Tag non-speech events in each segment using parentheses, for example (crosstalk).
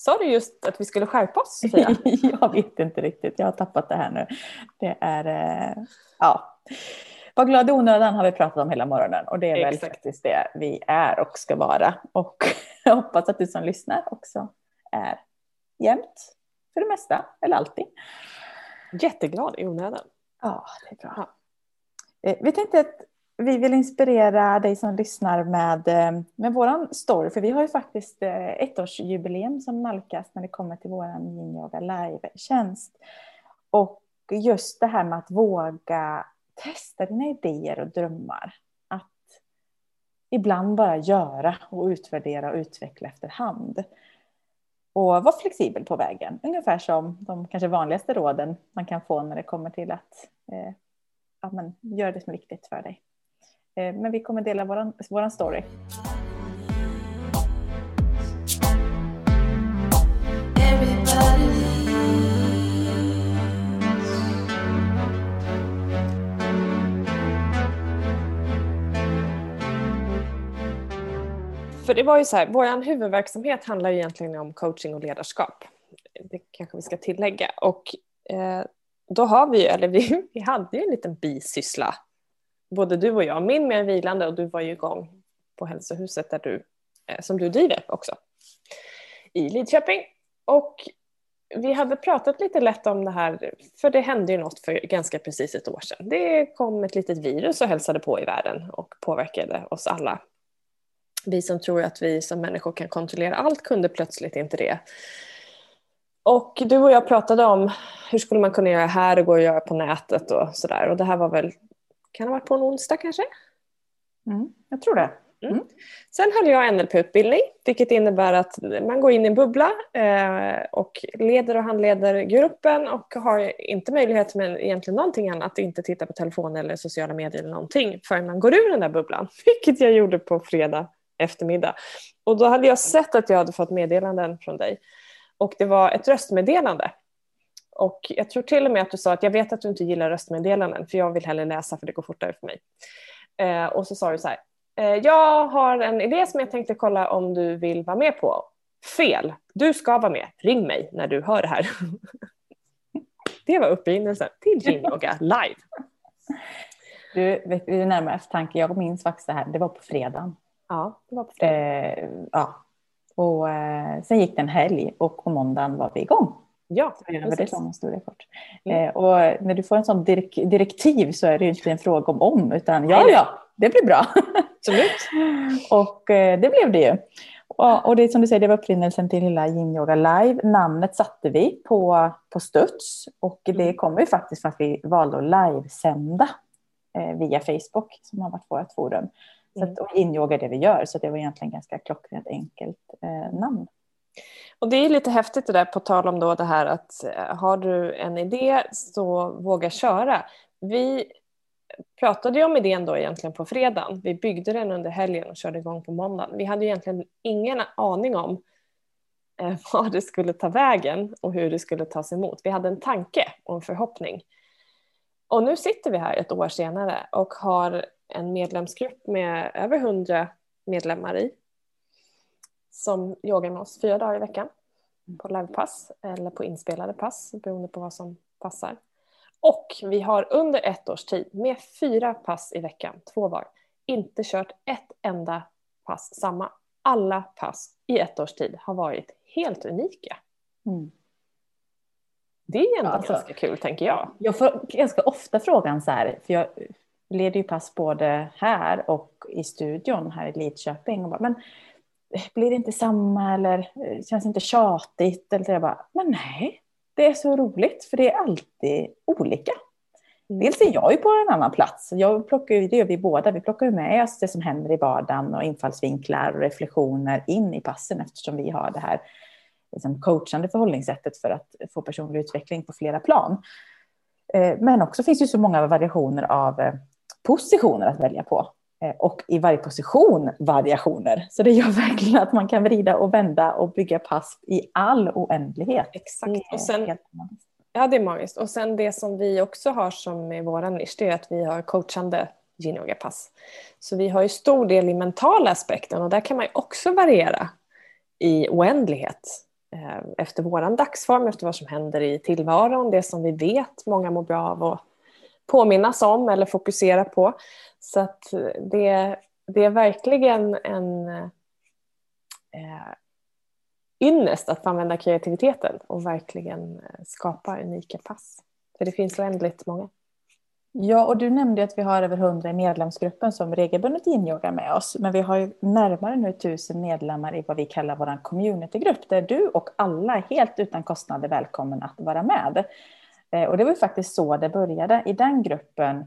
Sa du just att vi skulle skärpa oss Sofia? (laughs) jag vet inte riktigt, jag har tappat det här nu. Det är, eh, ja. Var glad i onödan har vi pratat om hela morgonen och det är Exakt. väl faktiskt det vi är och ska vara. Och (laughs) jag hoppas att du som lyssnar också är jämt för det mesta, eller alltid. Jätteglad i onödan. Ja, det är bra. Ja. Eh, vi tänkte att vi vill inspirera dig som lyssnar med, eh, med vår story, för vi har ju faktiskt eh, ettårsjubileum som nalkas när det kommer till vår yin yoga live-tjänst. Och just det här med att våga testa dina idéer och drömmar. Att ibland bara göra och utvärdera och utveckla efterhand. Och vara flexibel på vägen, ungefär som de kanske vanligaste råden man kan få när det kommer till att eh, att göra det som är viktigt för dig. Eh, men vi kommer dela våran, våran story. För det var ju så här, vår huvudverksamhet handlar ju egentligen om coaching och ledarskap. Det kanske vi ska tillägga. Och eh, då har vi, eller vi, (laughs) vi hade ju en liten bisyssla både du och jag, min mer vilande och du var ju igång på hälsohuset där du, eh, som du driver också i Lidköping. Och vi hade pratat lite lätt om det här, för det hände ju något för ganska precis ett år sedan. Det kom ett litet virus och hälsade på i världen och påverkade oss alla. Vi som tror att vi som människor kan kontrollera allt kunde plötsligt inte det. Och du och jag pratade om hur skulle man kunna göra här och gå och göra på nätet och sådär. Och det här var väl kan ha varit på en onsdag kanske? Mm, jag tror det. Mm. mm. Sen höll jag NLP-utbildning, vilket innebär att man går in i en bubbla eh, och leder och handleder gruppen och har inte möjlighet med egentligen någonting annat, inte titta på telefon eller sociala medier eller någonting förrän man går ur den där bubblan, (laughs) vilket jag gjorde på fredag eftermiddag. Och då hade jag sett att jag hade fått meddelanden från dig och det var ett röstmeddelande och jag tror till och med att du sa att jag vet att du inte gillar röstmeddelanden för jag vill hellre läsa för det går fortare för mig. Eh, och så sa du så här, eh, jag har en idé som jag tänkte kolla om du vill vara med på. Fel, du ska vara med, ring mig när du hör det här. (laughs) det var upprinnelsen till Gin Yoga live. Du, vet du närmare eftertanke, jag minns faktiskt det här, det var på fredagen. Ja, det var på fredagen. Eh, ja. Och eh, sen gick det en helg och på måndagen var vi igång. Ja, det långa stora kort. Mm. Eh, och när du får en sån direk direktiv så är det ju inte en fråga om om, utan ja, ja, det blir bra. Absolut. (laughs) och eh, det blev det ju. Och, och, det som du säger, det var upprinnelsen till hela Yin Yoga Live. Namnet satte vi på, på studs och det mm. kommer ju faktiskt för att vi valde att livesända eh, via Facebook som har varit vårt forum. Så att, mm. och Yin Yoga är det vi gör, så det var egentligen ganska klockrent enkelt eh, namn. Och det är lite häftigt det där på tal om då det här att eh, har du en idé så våga köra. Vi pratade ju om idén då egentligen på fredagen. Vi byggde den under helgen och körde igång på måndagen. Vi hade egentligen ingen aning om eh, (laughs) var det skulle ta vägen och hur det skulle tas emot. Vi hade en tanke och en förhoppning. Och nu sitter vi här ett år senare och har en medlemsgrupp med över hundra medlemmar i som yogar med oss fyra dagar i veckan på livepass eller på inspelade pass beroende på vad som passar. Och vi har under ett års tid med fyra pass i veckan, två var, inte kört ett enda pass samma. Alla pass i ett års tid har varit helt unika. Mm. Det är ändå alltså, ganska kul tänker jag. Jag får ganska ofta frågan så här, för jag leder ju pass både här och i studion här i Lidköping. Och bara, men blir det inte samma eller eh, känns inte tjatigt? Eller så jag bara, men nej, det är så roligt för det är alltid olika. Mm. Dels är jag ju på en annan plats. Jag plockar det gör vi båda. Vi plockar med oss det som händer i vardagen och infallsvinklar och reflektioner in i passen eftersom vi har det här liksom coachande förhållningssättet för att få personlig utveckling på flera plan. Eh, men också finns det ju så många variationer av eh, positioner att välja på. Eh, och i varje position variationer. Så det gör (laughs) verkligen att man kan vrida och vända och bygga pass i all oändlighet. Exakt. Och sen, ja, det är magiskt. Och sen det som vi också har som är vår nisch, det är att vi har coachande yin pass Så vi har ju stor del i mentala aspekten och där kan man ju också variera i oändlighet. eh, efter våran dagsform, efter vad som händer i tillvaron, det som vi vet många mår bra av att påminnas om eller fokusera på. Så att eh, det, det är verkligen en eh, ynnest att få använda kreativiteten och verkligen eh, skapa unika pass. För det finns oändligt många. Ja, och du nämnde att vi har över 100 i medlemsgruppen som regelbundet inyogar med oss. Men vi har ju närmare nu tusen medlemmar i vad vi kallar vår communitygrupp där du och alla helt utan kostnader välkommen att vara med. Eh, och det var faktiskt så det började. I den gruppen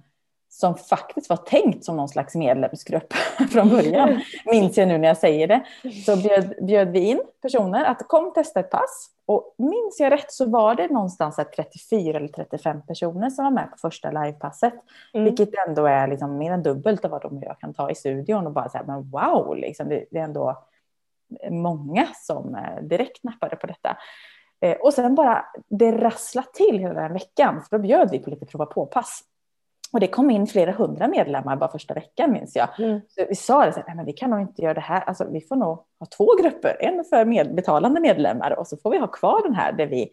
som faktiskt var tänkt som någon slags medlemsgrupp (laughs) från början, (laughs) minns jag nu när jag säger det, så (laughs) bjöd, bjöd vi in personer att kom testa ett pass. Och minns jag rätt så var det någonstans 34 eller 35 personer som var med på första livepasset. Mm. Vilket ändå är liksom mer än dubbelt av vad de jag kan ta i studion och bara säga men wow, liksom, det, det är ändå många som eh, direkt nappade på detta. Eh, och sen bara det rassla till hela den veckan, för då bjöd vi på lite prova på-pass. Och det kom in flera hundra medlemmar bara första veckan minns jag. Mm. Så vi sa det, så här, men vi kan nog inte göra det här, alltså, vi får nog ha två grupper, en för med, betalande medlemmar och så får vi ha kvar den här där vi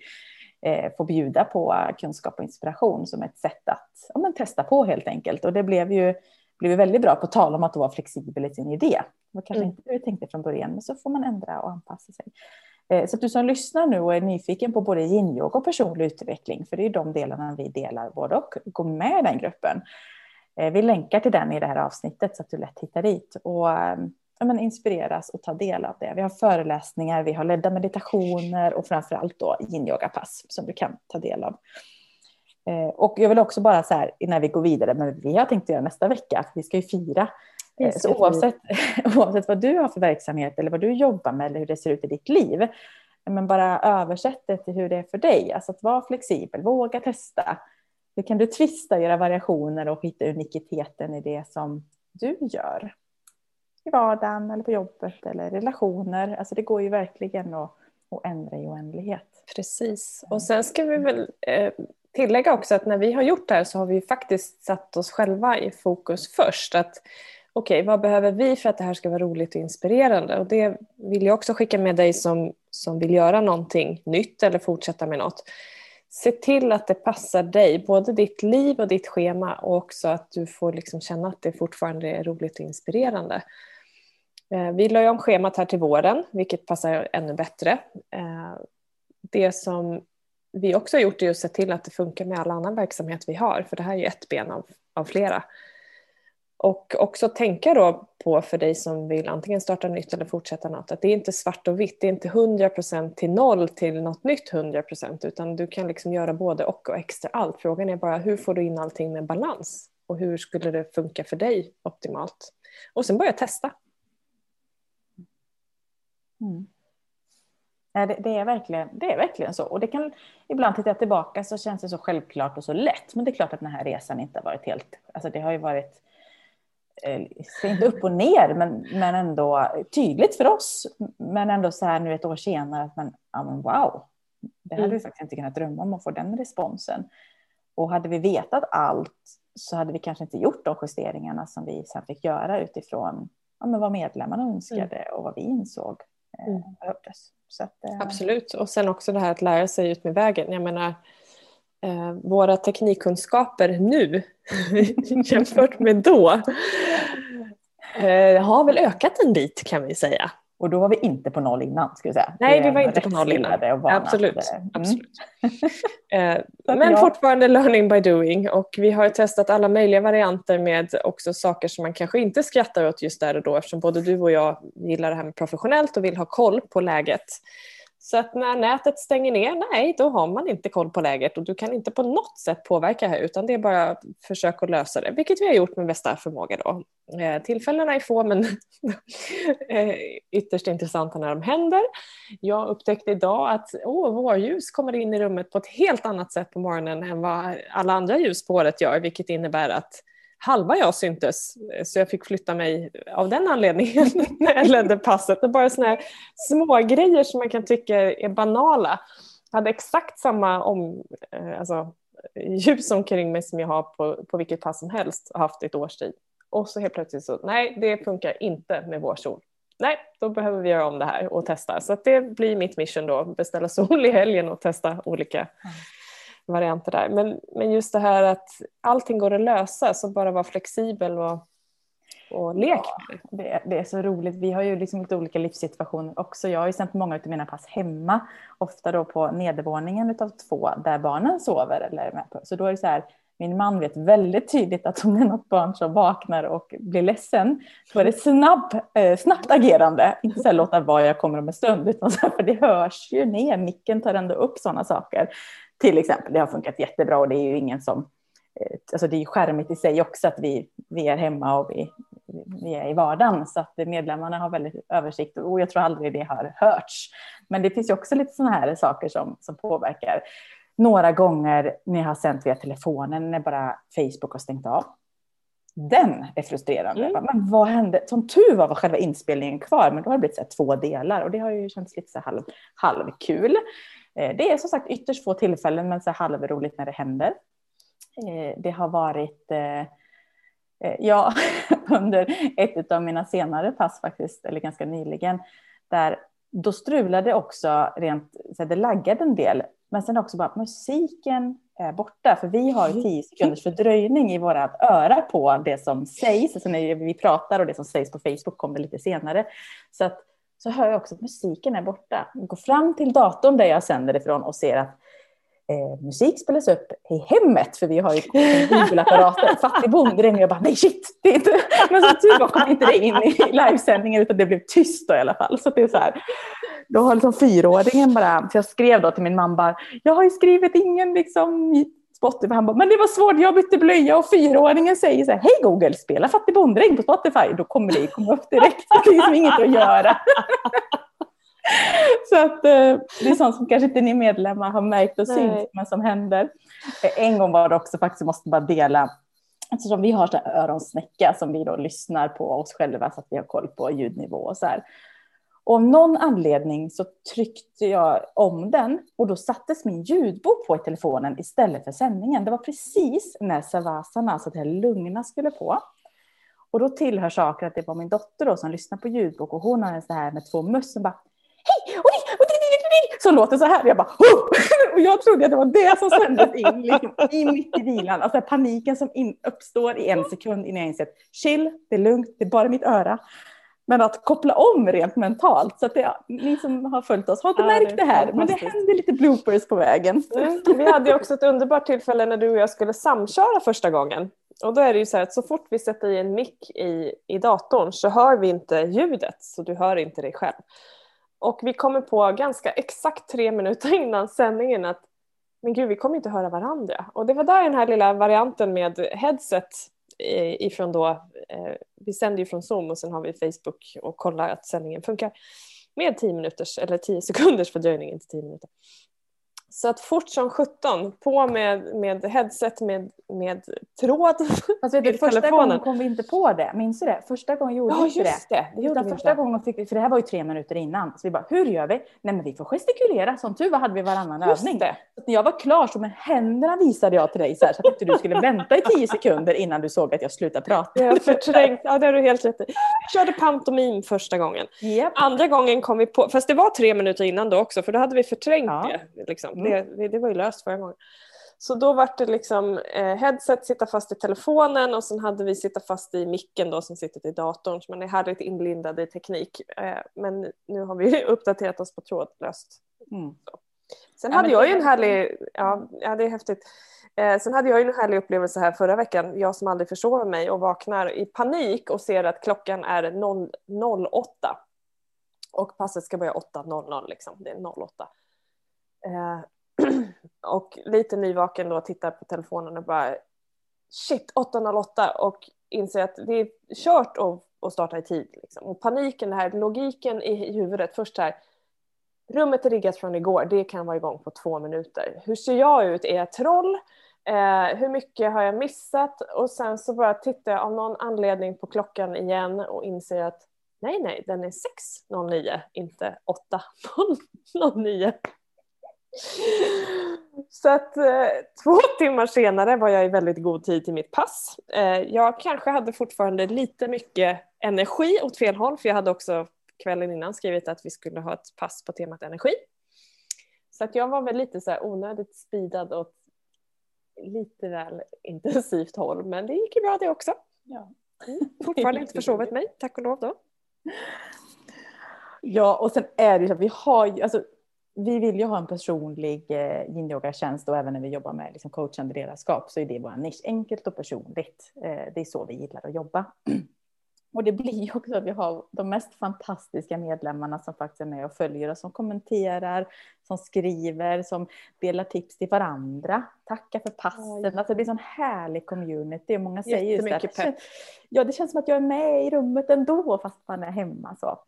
eh, får bjuda på kunskap och inspiration som ett sätt att ja, men, testa på helt enkelt. Och det blev ju blev väldigt bra på tal om att vara flexibel i sin idé. Det var kanske mm. inte det vi tänkte från början, men så får man ändra och anpassa sig. Eh, så att du som lyssnar nu och är nyfiken på både yin och personlig utveckling, för det är de delarna vi delar både och, gå med i den gruppen. Eh, vi länkar till den i det här avsnittet så att du lätt hittar dit och ehm, ja, men inspireras och ta del av det. Vi har föreläsningar, vi har ledda meditationer och framför allt då yin pass som du kan ta del av. Eh, och jag vill också bara så här innan vi går vidare, men vi har tänkt göra nästa vecka, att vi ska ju fira Eh, så oavsett, (laughs) oavsett vad du har för verksamhet eller vad du jobbar med eller hur det ser ut i ditt liv, men bara översätt det till hur det är för dig. Alltså att vara flexibel, våga testa. Hur kan du twista, göra variationer och hitta unikiteten i det som du gör? I vardagen eller på jobbet eller relationer. Alltså det går ju verkligen att, att ändra i oändlighet. Precis. Och sen ska vi väl eh, tillägga också att när vi har gjort det här så har vi faktiskt satt oss själva i fokus först. Att okej, okay, vad behöver vi för att det här ska vara roligt och inspirerande? Och det vill jag också skicka med dig som, som vill göra någonting nytt eller fortsätta med något. Se till att det passar dig, både ditt liv och ditt schema och också att du får liksom känna att det fortfarande är roligt och inspirerande. Eh, vi la ju om schemat här till våren, vilket passar ännu bättre. Eh, det som vi också har gjort är att se till att det funkar med all annan verksamhet vi har, för det här är ett ben av, av flera. Och också tänka då på för dig som vill antingen starta nytt eller fortsätta något att det är inte svart och vitt, det är inte 100% till noll till något nytt 100% utan du kan liksom göra både och och extra allt. Frågan är bara hur får du in allting med balans och hur skulle det funka för dig optimalt? Och sen börja testa. Mm. Det, det, är verkligen, det är verkligen så. Och det kan ibland titta tillbaka så känns det så självklart och så lätt. Men det är klart att den här resan inte har varit helt... Alltså det har ju varit inte upp och ner, men, men ändå tydligt för oss. Men ändå så här nu ett år senare, att man, ja men wow, det hade mm. vi faktiskt inte kunnat drömma om att få den responsen. Och hade vi vetat allt så hade vi kanske inte gjort de justeringarna som vi sen fick göra utifrån ja, men vad medlemmarna önskade mm. och vad vi insåg eh, mm. behövdes. Att, eh... Absolut, och sen också det här att lära sig ut med vägen. Jag menar, eh, våra teknikkunskaper nu (laughs) jämfört med då eh, har väl ökat en bit kan vi säga. Och då var vi inte på noll innan, skulle jag säga. Nej, vi var inte på noll innan. Absolut. Mm. absolut. (laughs) eh, men fortfarande learning by doing och vi har testat alla möjliga varianter med också saker som man kanske inte skrattar åt just där och då eftersom både du och jag gillar det här med professionellt och vill ha koll på läget. Så att när nätet stänger ner, nej, då har man inte koll på läget och du kan inte på något sätt påverka det här utan det är bara att försöka lösa det, vilket vi har gjort med bästa förmåga då. Eh, tillfällena är få men (laughs) eh, ytterst intressanta när de händer. Jag upptäckte idag att oh, vårljus kommer in i rummet på ett helt annat sätt på morgonen än vad alla andra ljus på året gör, vilket innebär att halva jag syntes så jag fick flytta mig av den anledningen (laughs) när jag ledde passet. Det är bara sådana här små grejer som man kan tycka är banala. Jag hade exakt samma om, eh, alltså, ljus omkring mig som jag har på, på vilket pass som helst haft ett års tid. Och så helt plötsligt så, nej det funkar inte med vår sol. nej, då behöver vi göra om det här och testa. Så det blir mitt mission då, beställa sol i helgen och testa olika mm varianter där. Men, men just det här att allting går att lösa, så bara vara flexibel och, och lek ja, det. Det är så roligt. Vi har ju liksom lite olika livssituationer också. Jag har ju sänt många av mina pass hemma, ofta då på nedervåningen av två där barnen sover. Eller med på. Så då är det så här, min man vet väldigt tydligt att om det är något barn som vaknar och blir ledsen, då är det snabb, eh, snabbt agerande. Inte så här låta vara, jag kommer om en stund, utan så här, för det hörs ju ner. Micken tar ändå upp sådana saker. Till exempel, det har funkat jättebra och det är ju ingen som... Eh, alltså det är ju skärmigt i sig också att vi, vi är hemma och vi, vi är i vardagen. Så att medlemmarna har väldigt översikt och jag tror aldrig det har hörts. Men det finns ju också lite sådana här saker som, som påverkar några gånger jag har sänt via telefonen när bara Facebook har stängt av. Den är frustrerande. Mm. Men vad hände? Som tur var var själva inspelningen kvar, men då har det blivit så två delar och det har ju känts lite så halv, halvkul. Eh, det är som sagt ytterst få tillfällen, men så halvroligt när det händer. Eh, det har varit eh, Ja, (laughs) under ett av mina senare pass faktiskt, eller ganska nyligen, där då strulade också rent, så det laggade en del men sen också bara musiken är borta, för vi har tio mm. sekunders fördröjning i våra öra på det som sägs. Alltså när vi pratar och det som sägs på Facebook kommer lite senare. Så, att, så hör jag också att musiken är borta. Jag går fram till datorn där jag sänder ifrån och ser att eh, musik spelas upp i hemmet, för vi har ju mobilapparater. (laughs) Fattig och jag bara, nej shit, det är inte... Men som tur var kom inte det in i livesändningen, utan det blev tyst då i alla fall. Så det är så här, då har liksom fyraåringen bara, för jag skrev då till min mamma, jag har ju skrivit ingen liksom Spotify. Han bara, men det var svårt, jag bytte blöja och fyraåringen säger så här, hej Google, spela Fattig bonddräng på Spotify. Då kommer det komma upp direkt, det är liksom inget att göra. (laughs) så att eh, det är sånt som kanske inte ni medlemmar har märkt och syns, men som händer. Eh, en gång var det också faktiskt, jag måste bara dela, eftersom vi har så öronsnäcka som vi då lyssnar på oss själva så att vi har koll på ljudnivå och så här. Och av någon anledning så tryckte jag om den och då sattes min ljudbok på i telefonen istället för sändningen. Det var precis när Savasana, alltså det här lugna, skulle på. Och då tillhör saker att det var min dotter då som lyssnade på ljudbok och hon har en så här med två möss som bara hej och det, och det, som låter så här. Och Jag bara oh! (laughs) och jag trodde att det var det som sändes in liksom, i mitt i vilan. Alltså paniken som in, uppstår i en sekund innan jag inser att chill, det är lugnt, det är bara mitt öra. Men att koppla om rent mentalt. Så att det, ni som har följt oss har inte ja, märkt det, det här. Men det hände lite bloopers på vägen. Mm. Vi hade också ett underbart tillfälle när du och jag skulle samköra första gången. Och då är det ju så här att så fort vi sätter i en mick i, i datorn så hör vi inte ljudet. Så du hör inte dig själv. Och vi kommer på ganska exakt tre minuter innan sändningen att men gud, vi kommer inte höra varandra. Och det var där den här lilla varianten med headset Eh, ifrån då, eh, vi sänder ju från Zoom och sen har vi Facebook och kollar att sändningen funkar med 10 minuters eller 10 (laughs) sekunders fördröjning, inte 10 minuter. Så att fort som 17, på med, med headset med, med tråd alltså, vet Första telefonen. gången kom vi inte på det, minns du det? Första gången gjorde ja, vi inte det. det. det Utan första inte. gången fick vi, för det här var ju tre minuter innan, så vi bara, hur gör vi? Nej men vi får gestikulera, som tur var hade vi varannan just övning. Det. Så när jag var klar så med händerna visade jag till dig så, här, så att inte du skulle vänta i tio sekunder innan du såg att jag slutade prata. Jag förträngt, ja det har du helt rätt i. Jag körde pantomim första gången. Yep. Andra gången kom vi på, fast det var tre minuter innan då också, för då hade vi förträngt ja. det. Liksom. Mm. det. Det var ju löst förra gången. Så då var det liksom eh, headset sitta fast i telefonen och sen hade vi sitta fast i micken då som sitter i datorn så man är härligt inlindad i teknik. Eh, men nu har vi (laughs) uppdaterat oss på trådlöst. Mm. Sen ja, hade jag ju en härlig, ja, ja det är häftigt. Eh, sen hade jag ju en härlig upplevelse här förra veckan, jag som aldrig försover mig och vaknar i panik och ser att klockan är 0, 08 och passet ska börja 8.00 liksom, det är 08. Eh, (clears throat) och lite nyvaken då tittar på telefonen och bara shit 8.08 och inser att det är kört att, att starta i tid. Liksom. Och paniken, det här, logiken i huvudet, först här rummet är riggat från igår, det kan vara igång på två minuter. Hur ser jag ut? Är jag troll? Eh, hur mycket har jag missat? Och sen så bara tittar jag av någon anledning på klockan igen och inser att nej, nej, den är 6.09, inte 8.09. Så att eh, två (laughs) timmar senare var jag i väldigt god tid till mitt pass. Eh, jag kanske hade fortfarande lite mycket energi åt fel håll för jag hade också kvällen innan skrivit att vi skulle ha ett pass på temat energi. Så att jag var väl lite så här onödigt speedad åt lite väl intensivt håll, men det gick ju bra det också. Ja. Mm. Fortfarande inte (laughs) försovit mig, tack och lov då. Ja, och sen är det så att vi har ju, alltså, vi vill ju ha en personlig eh, yin-yoga-tjänst och även när vi jobbar med liksom, coachande ledarskap så är det vår nisch, enkelt och personligt. Eh, det är så vi gillar att jobba. (clears throat) Och det blir ju också att vi har de mest fantastiska medlemmarna som faktiskt är med och följer oss, som kommenterar, som skriver, som delar tips till varandra, tackar för passen. Alltså det blir en sån härlig community. Och många säger just det. Pepp. Ja, det känns som att jag är med i rummet ändå fast man är hemma. Så.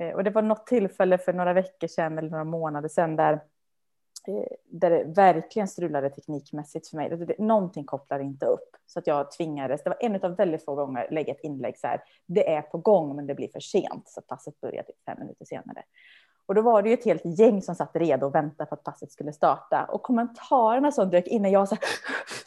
Eh, och det var något tillfälle för några veckor sedan eller några månader sedan där, eh, där det verkligen strulade teknikmässigt för mig. Någonting kopplar inte upp så att jag tvingades. Det var en av väldigt få gånger lägga ett inlägg så här. Det är på gång, men det blir för sent så passet börjar typ fem minuter senare. Och då var det ju ett helt gäng som satt redo och väntade på att passet skulle starta. Och kommentarerna som dök in när jag var (laughs)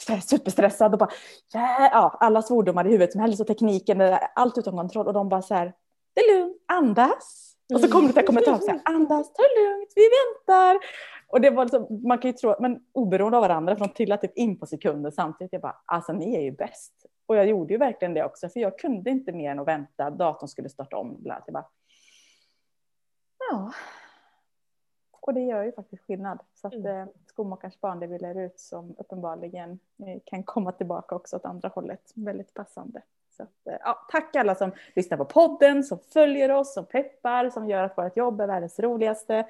så här, superstressad och bara, ja, alla svordomar i huvudet som helst och tekniken, allt utom kontroll. Och de bara så här, det är lugnt, andas. Och så kom det en kommentar så här, andas, ta det lugnt, vi väntar. Och det var liksom, man kan ju tro, men oberoende av varandra, för de trillade typ in på sekunder samtidigt. Jag bara, alltså ni är ju bäst. Och jag gjorde ju verkligen det också, för jag kunde inte mer än att vänta, datorn skulle starta om. Bland jag bara, ja. Och det gör ju faktiskt skillnad. Så att mm. eh, skomakarens barn, det vi lär ut som uppenbarligen eh, kan komma tillbaka också åt andra hållet. Väldigt passande. Så att, eh, ja, tack alla som lyssnar på podden, som följer oss, som peppar, som gör att vårt jobb är världens roligaste.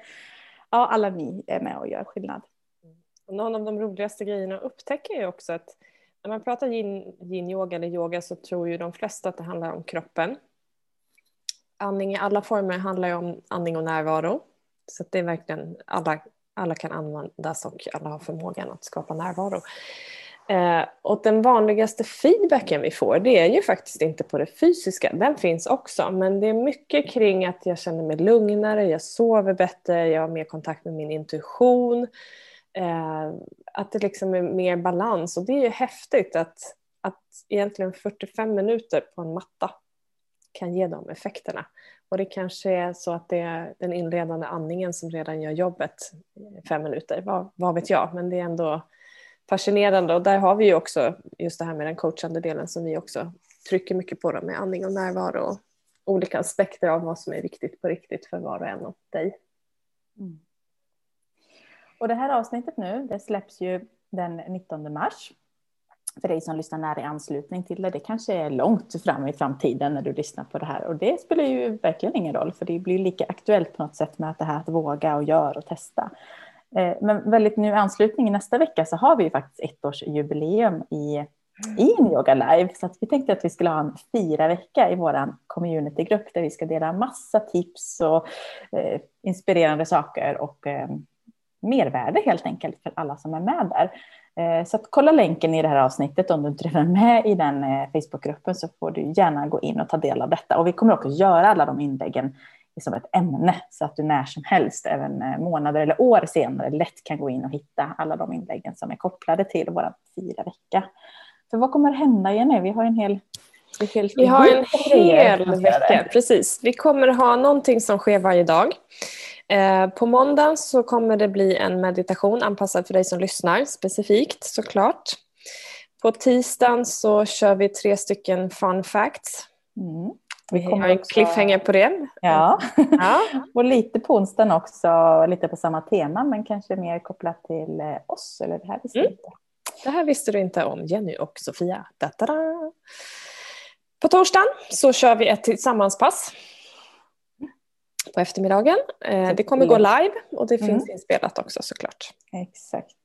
Ja, alla ni är med och gör skillnad. Och någon av de roligaste grejerna upptäcker jag också att när man pratar yin, yin yoga eller yoga så tror ju de flesta att det handlar om kroppen. Andning i alla former handlar ju om andning och närvaro. Så det är verkligen alla, alla kan användas och alla har förmågan att skapa närvaro. Eh, och den vanligaste feedbacken vi får det är ju faktiskt inte på det fysiska, den finns också, men det är mycket kring att jag känner mig lugnare, jag sover bättre, jag har mer kontakt med min intuition, eh, att det liksom är mer balans. Och det är ju häftigt att, att egentligen 45 minuter på en matta kan ge de effekterna. Och det kanske är så att det är den inledande andningen som redan gör jobbet fem minuter, vad, vad vet jag, men det är ändå fascinerande och där har vi ju också just det här med den coachande delen som vi också trycker mycket på då, med andning och närvaro och olika aspekter av vad som är viktigt på riktigt för var och en av dig. Mm. Och det här avsnittet nu, det släpps ju den 19 mars. För dig som lyssnar nära i anslutning till det, det kanske är långt fram i framtiden när du lyssnar på det här. Och det spelar ju verkligen ingen roll, för det blir lika aktuellt på något sätt med att det här att våga och göra och testa. Eh, men väldigt nu i anslutning nästa vecka så har vi ju faktiskt ettårsjubileum i, i Yoga Live. Så vi tänkte att vi skulle ha en fira vecka i vår communitygrupp där vi ska dela massa tips och eh, inspirerande saker och eh, mervärde helt enkelt för alla som är med där. Eh, så kolla länken i det här avsnittet om du inte redan är med i den eh, Facebookgruppen så får du gärna gå in och ta del av detta. Och vi kommer också göra alla de inläggen som ett ämne så att du när som helst, även eh, månader eller år senare, lätt kan gå in och hitta alla de inläggen som är kopplade till vår fyra vecka. För vad kommer hända Jenny? Vi har en hel vi har en hel vecka, precis. Vi kommer ha någonting som sker varje dag. Eh, på måndag så kommer det bli en meditation anpassad för dig som lyssnar specifikt såklart. På tisdagen så kör vi tre stycken fun facts. Mm. Vi har en också... cliffhanger på det. Ja. ja, (laughs) och lite på onsdagen också, lite på samma tema men kanske mer kopplat till eh, oss. Eller det här visste mm. inte. Det här visste du inte om Jenny och Sofia. Da-da-da. På torsdagen så kör vi ett tillsammanspass på eftermiddagen. Eh, det kommer gå live och det finns mm. inspelat också såklart. Exakt.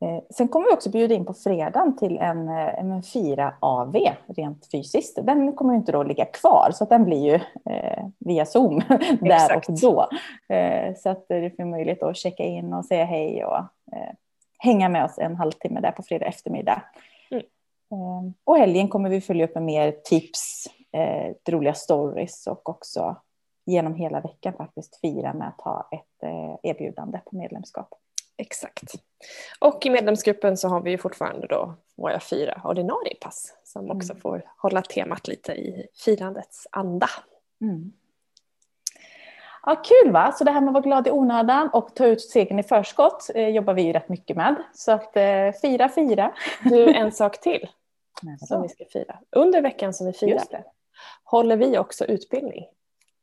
Eh, sen kommer vi också bjuda in på fredagen till en, eh, en fira AV rent fysiskt. Den kommer inte då ligga kvar så att den blir ju eh, via Zoom (laughs) där och då. Eh, så att det får möjlighet att checka in och säga hej och eh, hänga med oss en halvtimme där på fredag eftermiddag. Mm. Eh, och helgen kommer vi följa upp med mer tips, roliga stories och också genom hela veckan faktiskt fira med att ha ett erbjudande på medlemskap. Exakt. Och i medlemsgruppen så har vi fortfarande då våra fyra ordinarie pass som också mm. får hålla temat lite i firandets anda. Mm. Ja, kul va? Så det här med att vara glad i onödan och ta ut segern i förskott eh, jobbar vi ju rätt mycket med. Så att eh, fira, fira. Du, en (laughs) sak till som vi ska fira. Under veckan som vi firar håller vi också utbildning.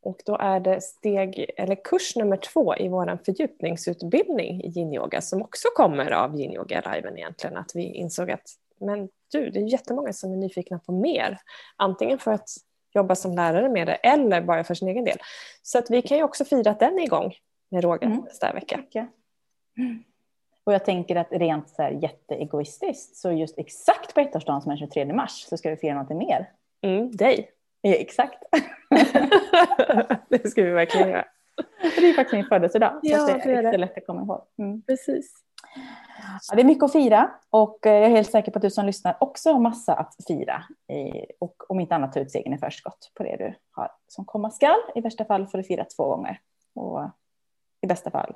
Och då är det steg, eller kurs nummer två i vår fördjupningsutbildning i yin-yoga som också kommer av yin-yoga-liven egentligen. Att vi insåg att men du, det är jättemånga som är nyfikna på mer. Antingen för att jobba som lärare med det eller bara för sin egen del. Så att vi kan ju också fira att den är igång med råge mm. nästa vecka. Mm. Och jag tänker att rent så här jätteegoistiskt så just exakt på ettårsdagen som är 23 mars så ska vi fira någonting mer. Mm, dig. Ja, exakt. (laughs) det ska vi verkligen göra. Det är faktiskt min födelsedag. Ja, så det är, det lätt att komma ihåg. Mm. Precis. Ja, det är mycket att fira och jag är helt säker på att du som lyssnar också har massa att fira. Och om inte annat ta ut segern i förskott på det du har som komma skall. I värsta fall får du fira två gånger. Och i bästa fall...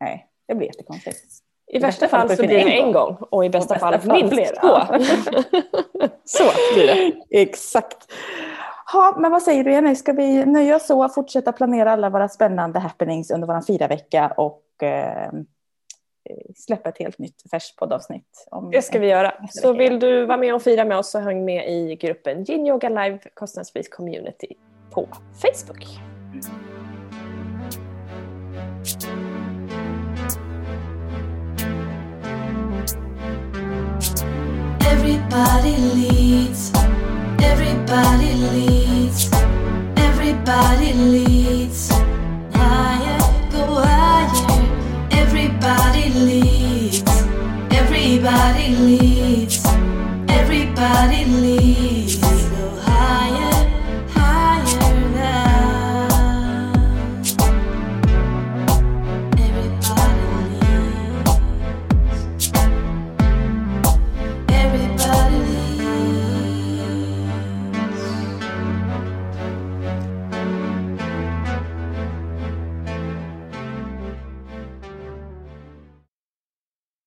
Nej, det blir jättekonstigt. I, värsta fall, så blir det en gång och i bästa, och fall, fall minst flera. två. (laughs) så blir det. (laughs) Exakt. Ja, men vad säger du Jenny, ska vi nöja oss så och fortsätta planera alla våra spännande happenings under vår fyra vecka och eh, släppa ett helt nytt färskt poddavsnitt. det ska vi göra. Så vill du vara med och fira med oss så häng med i gruppen Yin Yoga Live kostnadsfri community på Facebook. everybody leave.